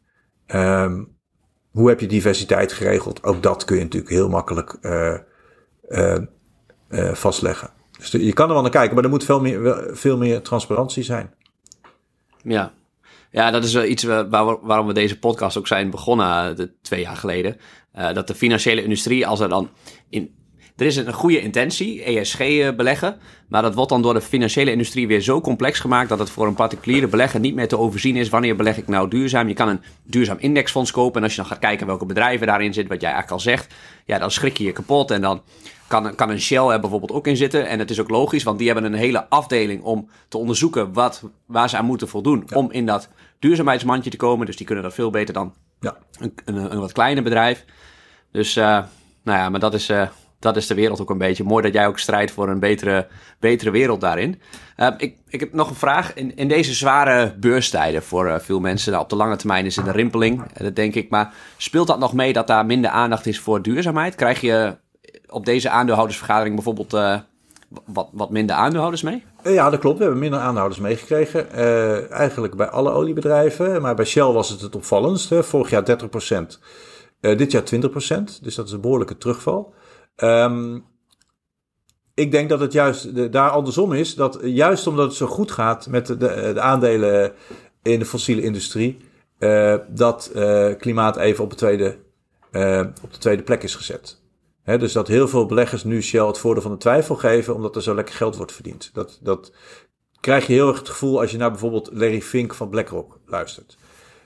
Um, hoe heb je diversiteit geregeld? Ook dat kun je natuurlijk heel makkelijk vastleggen. Dus je kan er wel naar kijken, maar er moet veel meer, veel meer transparantie zijn. Ja. Ja, dat is wel iets waar, waarom we deze podcast ook zijn begonnen eh, de, twee jaar geleden. Dat de financiële industrie, als er dan in. Er is een goede intentie, ESG eh, beleggen. Maar dat wordt dan door de financiële industrie weer zo complex gemaakt dat het voor een particuliere belegger niet meer te overzien is. Wanneer beleg ik nou duurzaam? Je kan een duurzaam indexfonds kopen. En als je dan gaat kijken welke bedrijven daarin zitten, wat jij eigenlijk al zegt. Ja, dan schrik je je kapot. En dan kan, kan een Shell er bijvoorbeeld ook in zitten. En het is ook logisch, want die hebben een hele afdeling om te onderzoeken wat, waar ze aan moeten voldoen. Om in dat duurzaamheidsmandje te komen. Dus die kunnen dat veel beter dan ja. een, een, een, wat kleiner bedrijf. Dus uh, nou ja, maar dat is, uh, dat is de wereld ook een beetje. Mooi dat jij ook strijdt voor een betere, betere wereld daarin. Uh, ik, ik heb nog een vraag. In, in deze zware beurstijden voor veel mensen, nou, op de lange termijn is het een rimpeling, dat denk ik. Maar speelt dat nog mee dat daar minder aandacht is voor duurzaamheid? Krijg je op deze aandeelhoudersvergadering bijvoorbeeld wat, wat minder aandeelhouders mee? Eh, ja, dat klopt. We hebben minder aandeelhouders meegekregen. Eigenlijk bij alle oliebedrijven. Maar bij Shell was het het opvallendst. Vorig jaar 30 procent. Uh, dit jaar 20 procent. Dus dat is een behoorlijke terugval. Um, ik denk dat het juist daar andersom is. Dat juist omdat het zo goed gaat met de, de, de aandelen in de fossiele industrie. dat klimaat even op de, tweede, op de tweede plek is gezet dus dat heel veel beleggers nu Shell het voordeel van de twijfel geven, omdat er zo lekker geld wordt verdiend. Dat, dat krijg je heel erg het gevoel als je naar bijvoorbeeld Larry Fink van BlackRock luistert.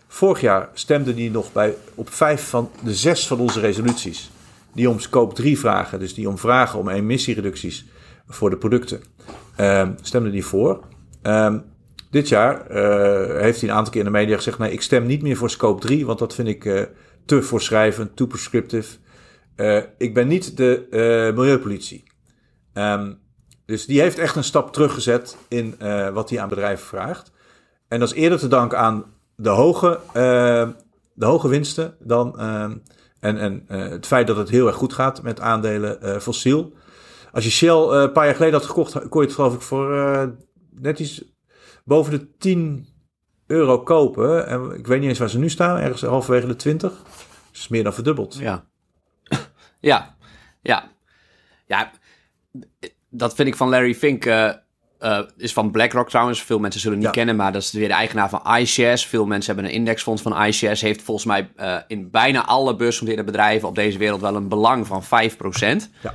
Vorig jaar stemde die nog bij, op vijf van de zes van onze resoluties. Die om scope 3 vragen, dus die om vragen om emissiereducties voor de producten. Uh, stemde die voor. Uh, dit jaar uh, heeft hij een aantal keer in de media gezegd: nee, ik stem niet meer voor scope 3, want dat vind ik uh, te voorschrijvend, te prescriptive. Uh, ik ben niet de milieupolitie. Um, dus die heeft echt een stap teruggezet in wat hij aan bedrijven vraagt. En dat is eerder te danken aan de hoge, de hoge winsten dan, en, en het feit dat het heel erg goed gaat met aandelen fossiel. Als je Shell een paar jaar geleden had gekocht, kon je het geloof ik voor net iets boven de 10 euro kopen. En ik weet niet eens waar ze nu staan, ergens halverwege de 20. Dus meer dan verdubbeld. Ja. Ja, ja. Ja, dat vind ik van Larry Fink. Uh, uh, is van BlackRock trouwens. Veel mensen zullen het niet kennen, maar dat is weer de eigenaar van iShares. Veel mensen hebben een indexfonds van iShares. Heeft volgens mij uh, in bijna alle beursgenoteerde bedrijven op deze wereld wel een belang van 5%. Ja.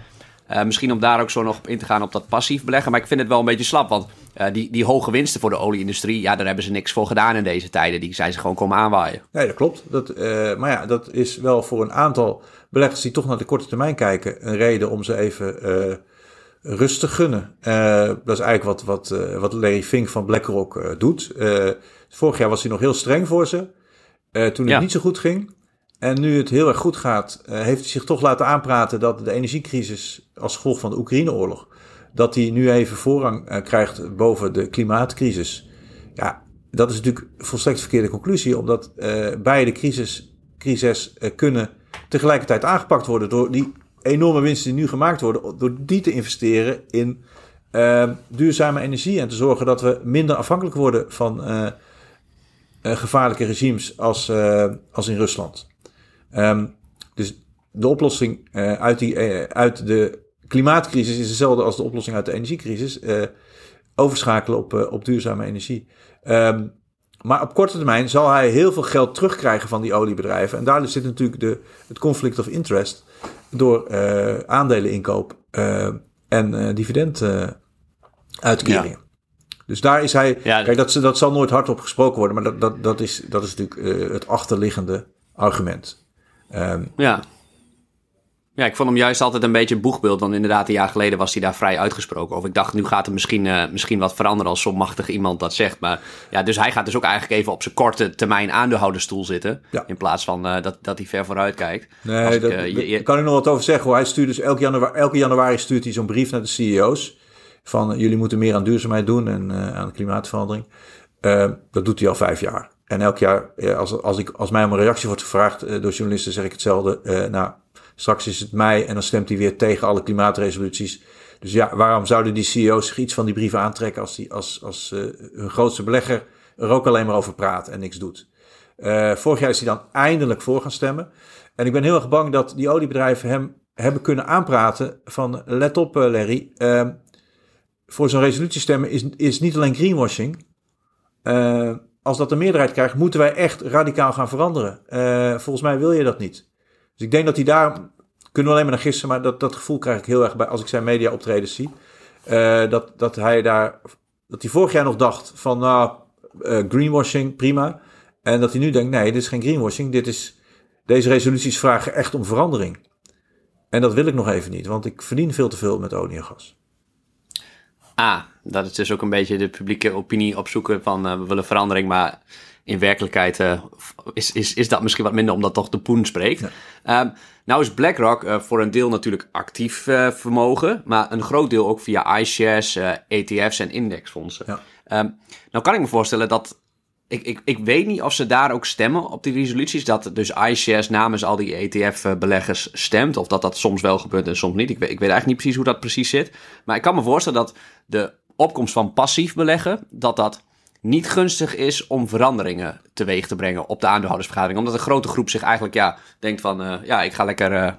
Uh, misschien om daar ook zo nog op in te gaan op dat passief beleggen. Maar ik vind het wel een beetje slap. Want uh, die, die hoge winsten voor de olieindustrie, ja, daar hebben ze niks voor gedaan in deze tijden. Die zijn ze gewoon komen aanwaaien. Nee, dat klopt. Dat, uh, maar ja, dat is wel voor een aantal beleggers die toch naar de korte termijn kijken, een reden om ze even rust te gunnen. dat is eigenlijk wat, wat, wat Larry Fink van BlackRock doet. vorig jaar was hij nog heel streng voor ze. toen het ja. niet zo goed ging. En nu het heel erg goed gaat, uh, heeft hij zich toch laten aanpraten dat de energiecrisis als gevolg van de Oekraïne-oorlog, dat die nu even voorrang uh, krijgt boven de klimaatcrisis. Ja, dat is natuurlijk volstrekt verkeerde conclusie, omdat uh, beide crisis, crisis kunnen tegelijkertijd aangepakt worden door die enorme winsten die nu gemaakt worden, door die te investeren in duurzame energie en te zorgen dat we minder afhankelijk worden van gevaarlijke regimes als, als in Rusland. Um, dus de oplossing uit, die, uit de klimaatcrisis is hetzelfde als de oplossing uit de energiecrisis. Overschakelen op, op duurzame energie. Um, maar op korte termijn zal hij heel veel geld terugkrijgen van die oliebedrijven. En daar zit natuurlijk de, het conflict of interest door aandeleninkoop en dividenduitkeringen. Ja. Dus daar is hij. kijk, dat, dat zal nooit hardop gesproken worden, maar dat, dat, dat, is, dat is natuurlijk uh, het achterliggende argument. Um, ja. Ja, ik vond hem juist altijd een beetje een boegbeeld. Want inderdaad, een jaar geleden was hij daar vrij uitgesproken over. Ik dacht, nu gaat er misschien, uh, misschien wat veranderen als zo'n machtig iemand dat zegt. Maar ja, dus hij gaat dus ook eigenlijk even op zijn korte termijn aandeelhouderstoel zitten. Ja. In plaats van uh, dat, dat hij ver vooruit kijkt. Nee, ik, dat, uh, je, je... kan ik nog wat over zeggen. Hoor. Hij stuurt dus elke januari, elke januari stuurt hij zo'n brief naar de CEO's. Van jullie moeten meer aan duurzaamheid doen en aan klimaatverandering. dat doet hij al vijf jaar. En elk jaar, als, als, ik, als mij om een reactie wordt gevraagd door journalisten, zeg ik hetzelfde. nou, Straks is het mei en dan stemt hij weer tegen alle klimaatresoluties. Dus ja, waarom zouden die CEO's zich iets van die brieven aantrekken als, die, als, als uh, hun grootste belegger er ook alleen maar over praat en niks doet? Uh, vorig jaar is hij dan eindelijk voor gaan stemmen. En ik ben heel erg bang dat die oliebedrijven hem hebben kunnen aanpraten van let op uh, Larry, ehm, voor zo'n resolutie stemmen is, is niet alleen greenwashing. als dat de meerderheid krijgt, moeten wij echt radicaal gaan veranderen. volgens mij wil je dat niet. Dus ik denk dat hij daar, kunnen we alleen maar naar gissen, maar dat, dat gevoel krijg ik heel erg bij als ik zijn media optredens zie. Uh, dat, dat hij daar, dat hij vorig jaar nog dacht van nou, uh, greenwashing, prima. En dat hij nu denkt, nee, dit is geen greenwashing, dit is, deze resoluties vragen echt om verandering. En dat wil ik nog even niet, want ik verdien veel te veel met olie en gas. Ah, dat is dus ook een beetje de publieke opinie opzoeken van uh, we willen verandering, maar in werkelijkheid uh, is, is, is dat misschien wat minder omdat toch de poen spreekt. Ja. Um, nou is BlackRock uh, voor een deel natuurlijk actief uh, vermogen, maar een groot deel ook via iShares, ETF's en indexfondsen. Ja. Um, nou kan ik me voorstellen dat ik, ik, ik weet niet of ze daar ook stemmen op die resoluties. Dat dus iShares namens al die ETF-beleggers stemt. Of dat dat soms wel gebeurt en soms niet. Ik weet, ik weet eigenlijk niet precies hoe dat precies zit. Maar ik kan me voorstellen dat de opkomst van passief beleggen, dat dat niet gunstig is om veranderingen teweeg te brengen op de aandeelhoudersvergadering. Omdat een grote groep zich eigenlijk ja, denkt van, uh, ja, ik ga lekker uh,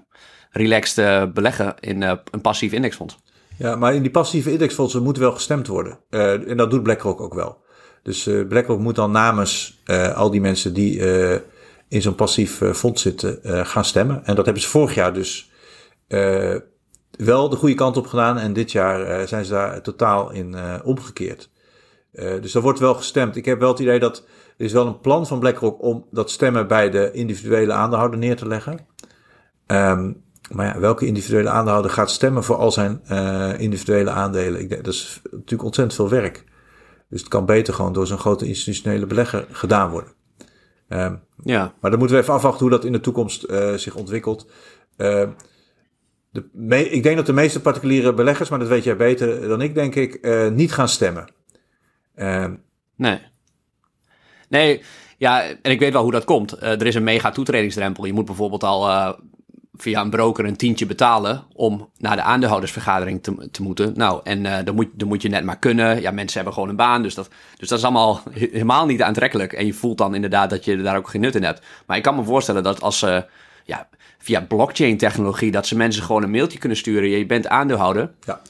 relaxed uh, beleggen in een passief indexfonds. Ja, maar in die passieve indexfondsen moet wel gestemd worden. en dat doet BlackRock ook wel. Dus BlackRock moet dan namens al die mensen die in zo'n passief fonds zitten gaan stemmen. En dat hebben ze vorig jaar dus wel de goede kant op gedaan. En dit jaar zijn ze daar totaal in omgekeerd. Uh, dus er wordt wel gestemd. Ik heb wel het idee dat er is wel een plan van BlackRock om dat stemmen bij de individuele aandeelhouder neer te leggen. Um, maar ja, welke individuele aandeelhouder gaat stemmen voor al zijn uh, individuele aandelen? Ik denk, dat is natuurlijk ontzettend veel werk. Dus het kan beter gewoon door zo'n grote institutionele belegger gedaan worden. Um, ja. Maar dan moeten we even afwachten hoe dat in de toekomst uh, zich ontwikkelt. Uh, de ik denk dat de meeste particuliere beleggers, maar dat weet jij beter dan ik, denk ik, niet gaan stemmen. Ehm, nee. Nee, ja, en ik weet wel hoe dat komt. Uh, er is een mega toetredingsdrempel. Je moet bijvoorbeeld al uh, via een broker een tientje betalen om naar de aandeelhoudersvergadering te, te moeten. Nou, en uh, dan, moet, dan moet je net maar kunnen. Ja, mensen hebben gewoon een baan, dus dat, dus dat is allemaal *laughs* helemaal niet aantrekkelijk. En je voelt dan inderdaad dat je daar ook geen nut in hebt. Maar ik kan me voorstellen dat als ze ja, via blockchain technologie, dat ze mensen gewoon een mailtje kunnen sturen. Je bent aandeelhouder. Ja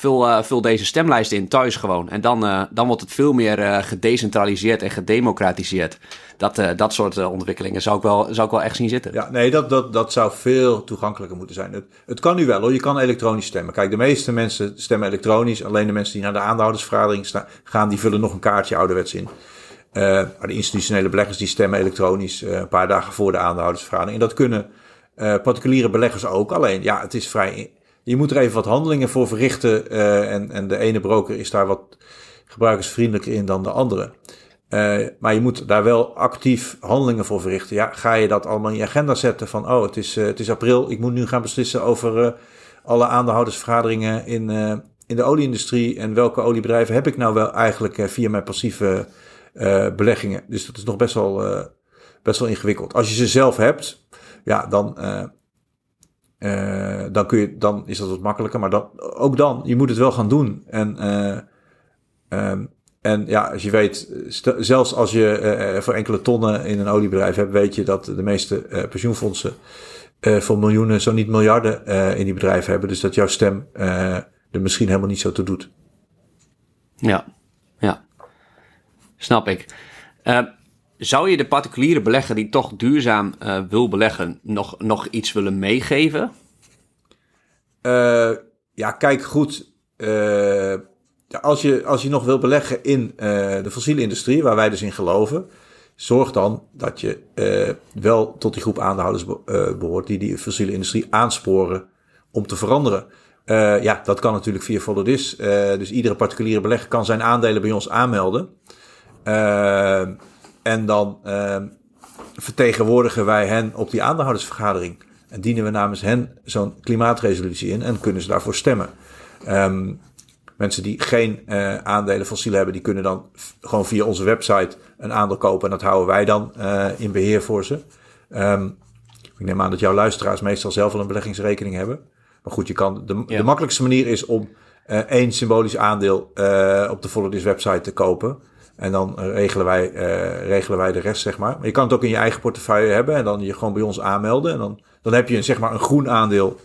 vul, uh, vul deze stemlijst in thuis gewoon. En dan, uh, dan wordt het veel meer uh, gedecentraliseerd en gedemocratiseerd. Dat, dat soort ontwikkelingen zou ik, wel, zou ik wel echt zien zitten. Ja, nee, dat, dat, dat zou veel toegankelijker moeten zijn. Het, het kan nu wel hoor, je kan elektronisch stemmen. Kijk, de meeste mensen stemmen elektronisch. Alleen de mensen die naar de aandeelhoudersvergadering gaan, die vullen nog een kaartje ouderwets in. maar de institutionele beleggers die stemmen elektronisch een paar dagen voor de aandeelhoudersvergadering. En dat kunnen particuliere beleggers ook. Alleen, ja, het is vrij je moet er even wat handelingen voor verrichten. Uh, en, en de ene broker is daar wat gebruikersvriendelijker in dan de andere. Uh, maar je moet daar wel actief handelingen voor verrichten. Ja, ga je dat allemaal in je agenda zetten van, oh, het is, uh, het is april, ik moet nu gaan beslissen over alle aandeelhoudersvergaderingen in, in de olieindustrie en welke oliebedrijven heb ik nou wel eigenlijk via mijn passieve beleggingen. Dus dat is nog best wel, best wel ingewikkeld. Als je ze zelf hebt, ja, dan uh, dan, kun je, dan is dat wat makkelijker. Maar dan, ook dan, je moet het wel gaan doen. En, uh, en ja, als je weet, zelfs als je uh, voor enkele tonnen in een oliebedrijf hebt, weet je dat de meeste uh, pensioenfondsen voor miljoenen, zo niet miljarden in die bedrijven hebben. Dus dat jouw stem er misschien helemaal niet zo toe doet. Ja, ja. Snap ik. Zou je de particuliere belegger die toch duurzaam uh, wil beleggen, nog, nog iets willen meegeven? Uh, ja, kijk goed. Uh, als, je, als je nog wil beleggen in de fossiele industrie, waar wij dus in geloven, zorg dan dat je wel tot die groep aandeelhouders behoort die die fossiele industrie aansporen om te veranderen. Ja, dat kan natuurlijk via Follow This. Dus iedere particuliere belegger kan zijn aandelen bij ons aanmelden. Uh, en dan vertegenwoordigen wij hen op die aandeelhoudersvergadering. En dienen we namens hen zo'n klimaatresolutie in en kunnen ze daarvoor stemmen. Um, mensen die geen aandelen fossiel hebben, die kunnen dan gewoon via onze website een aandeel kopen. En dat houden wij dan in beheer voor ze. Um, ik neem aan dat jouw luisteraars meestal zelf al een beleggingsrekening hebben. Maar goed, je kan, de, de makkelijkste manier is om uh, één symbolisch aandeel uh, op de Volodis website te kopen. En dan regelen wij, uh, regelen wij de rest, zeg maar. Maar je kan het ook in je eigen portefeuille hebben en dan je gewoon bij ons aanmelden. En dan, dan heb je een, zeg maar een groen aandeel,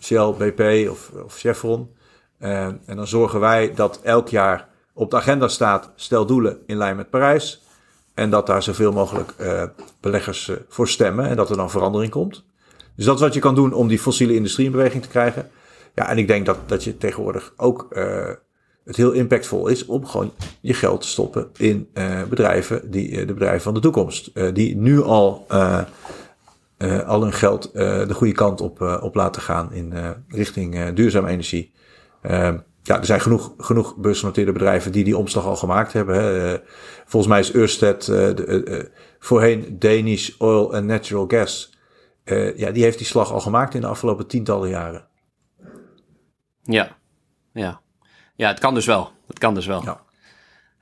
Shell, BP of, of Chevron. en dan zorgen wij dat elk jaar op de agenda staat, stel doelen in lijn met Parijs. En dat daar zoveel mogelijk beleggers voor stemmen en dat er dan verandering komt. Dus dat is wat je kan doen om die fossiele industrie in beweging te krijgen. Ja, en ik denk dat, dat je tegenwoordig ook uh, het heel impactvol is om gewoon je geld te stoppen in uh, bedrijven, die, uh, de bedrijven van de toekomst. die nu al, al hun geld de goede kant op, op laten gaan in richting duurzame energie. Ehm, ja, er zijn genoeg, genoeg beursgenoteerde bedrijven die die omslag al gemaakt hebben. Hè. volgens mij is Ørsted de, voorheen Danish Oil and Natural Gas ja, die heeft die slag al gemaakt in de afgelopen tientallen jaren. Ja, ja. Ja, het kan dus wel. Het kan dus wel. Ja,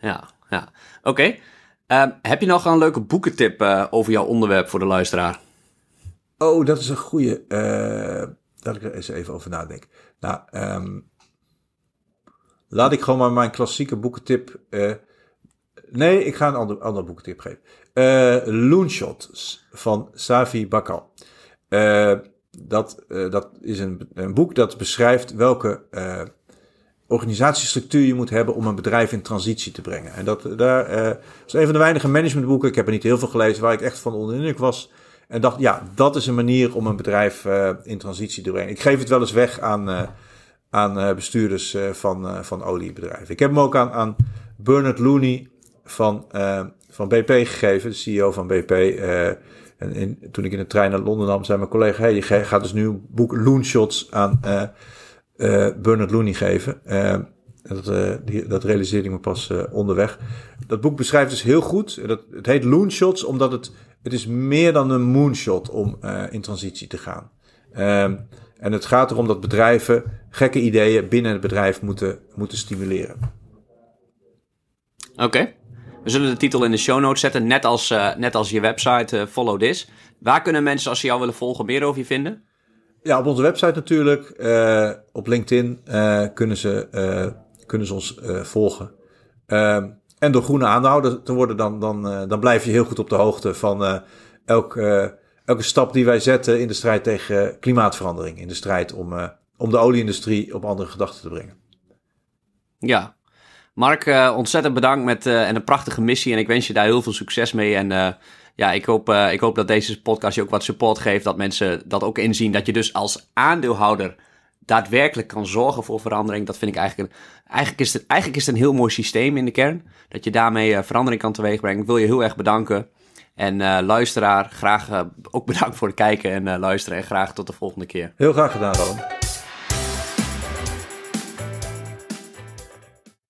ja. ja. Oké. Ehm, heb je nog een leuke boekentip uh, over jouw onderwerp voor de luisteraar? Oh, dat is een goede. Uh, laat ik er eens even over nadenken. Nou, um, laat ik gewoon maar mijn klassieke boekentip. nee, ik ga een ander, ander boekentip geven. Loonshot van Savi Bakal. Dat, dat is een, een, boek dat beschrijft welke organisatiestructuur je moet hebben om een bedrijf in transitie te brengen. En dat, daar, is een van de weinige managementboeken, ik heb er niet heel veel gelezen, waar ik echt van onder indruk was. En dacht, ja, dat is een manier om een bedrijf in transitie te brengen. Ik geef het wel eens weg aan, aan bestuurders van, van oliebedrijven. Ik heb hem ook aan, aan Bernard Looney van, van BP gegeven, de CEO van BP. En in, toen ik in de trein naar Londen nam, zei mijn collega: hey, je gaat dus nu een boek Loonshots aan uh, uh, Bernard Looney geven. Uh, dat, die, dat realiseerde ik me pas onderweg. Dat boek beschrijft dus heel goed. Dat, het heet Loonshots omdat het, het is meer dan een moonshot om in transitie te gaan. Ehm, en het gaat erom dat bedrijven gekke ideeën binnen het bedrijf moeten, moeten stimuleren. Oké. We zullen de titel in de show notes zetten, net als, uh, net als je website uh, Follow This. Waar kunnen mensen, als ze jou willen volgen, meer over je vinden? Ja, op onze website natuurlijk. Uh, op LinkedIn kunnen, ze, kunnen ze ons volgen. En door groene aandeelhouder te worden, dan, dan, dan blijf je heel goed op de hoogte van elk, elke stap die wij zetten in de strijd tegen klimaatverandering. In de strijd om, om de olieindustrie op andere gedachten te brengen. Ja, Mark, ontzettend bedankt met en een prachtige missie. En ik wens je daar heel veel succes mee. En ja, ik hoop, ik hoop dat deze podcast je ook wat support geeft. Dat mensen dat ook inzien. Dat je dus als aandeelhouder daadwerkelijk kan zorgen voor verandering. Dat vind ik eigenlijk, een, eigenlijk, is het, eigenlijk is het een heel mooi systeem in de kern. Dat je daarmee verandering kan teweegbrengen. Ik wil je heel erg bedanken. En luisteraar, graag ook bedankt voor het kijken en luisteren. En graag tot de volgende keer. Heel graag gedaan, Ron.